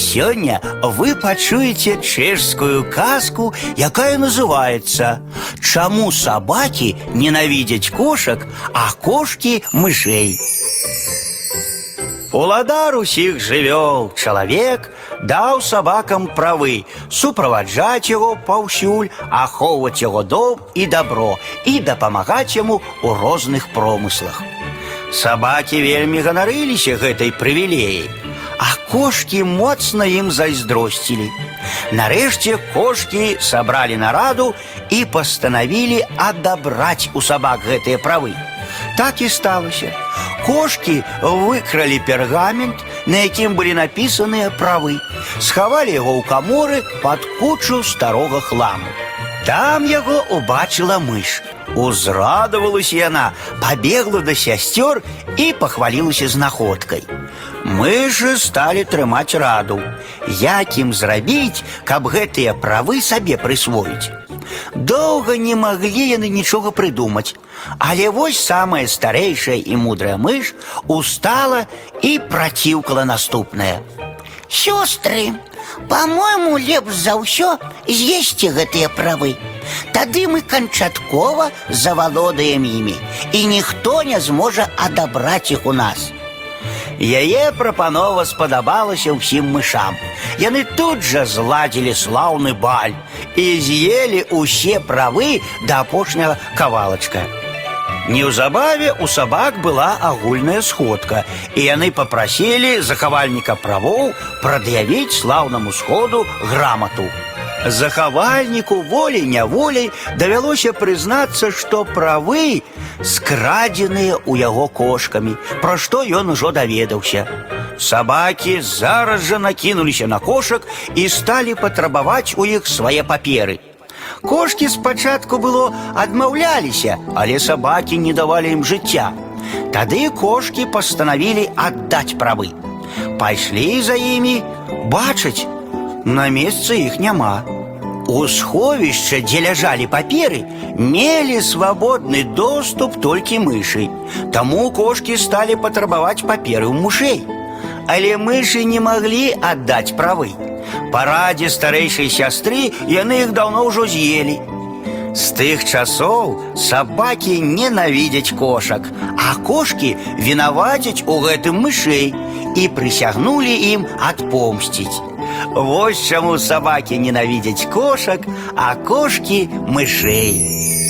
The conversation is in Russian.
Сёння вы пачуеце чэшскую казку, якая называется «Чаму собаки ненавидят кошек, а кошки мышей». Уладар усіх жывёл чалавек даў сабакам правы суправаджаць яго паўсюль, ахоўваць яго дом і дабро і дапамагаць яму ў розных промыслах. Сабакі вельмі ганарыліся гэтай прывілеяй, а кошкі моцна ім зайздросцілі. Нарэшце кошкі сабралі нараду і пастанавілі адабраць у сабак гэтыя правы. Так і сталася. Кошкі выкралі пергамент, на якім былі напісаныя правы, схавалі яго ў каморы пад кучу старога хламу. Там яго убачыла мыш. Узрадавалася яна, пабегла да сясцёр і пахвалілася знаходкай. Мышы сталі трымаць раду, як ім зрабіць, каб гэтыя правы сабе прысвоіць. Доўга не маглі яны нічога прыдумаць, але вось самая старэйшая і мудрая мыш устала і праціўкала наступнае. Сёстры, по-мойму, лепш за ўсё з'есці гэтыя правы. Тады мы канчаткова завалодаем імі, і ніхто не зможа адабраць іх у нас. Яе прапанова спадабалася ўсім мышам. Яны тут жа зладзілі слаўны баль і з'елі ўсе правы да апошняга кавалачка. Неўзабаве у сабак была агульная сходка, і яны папрасілі захавальніка правоў прад'явіць слаўнаму сходу грамату. Захавальніку волей-няволей давялося прызнацца, што правы скрадзеныя ў яго кошкамі, пра што ён ужо даведаўся. Сабакі зараз жа накінуліся на кошак і сталі патрабаваць у іх свае паперы. Кошкі спачатку было адмаўляліся, але сабакі не давалі ім жыцця. Тады кошкі пастанавілі аддаць правы. Пайшлі за імі, бачаць, на месцы іх няма. У сховішча, дзе ляжалі паперы, мелі свабодны доступ толькі мышы. Таму кошкі сталі патрабаваць паперы ў мушэй. Але мышы не маглі аддаць правы. Па радзе старэйшай сястры яны іх даўно ўжо з'елі. З тых часоў сабакі ненавідзяць кошак, а кошкі вінавацяць у гэтым мышэй і прысягнулі ім адпомсціць. Вось чаму сабакі ненавідзяць кошак, а кошкі мышэй.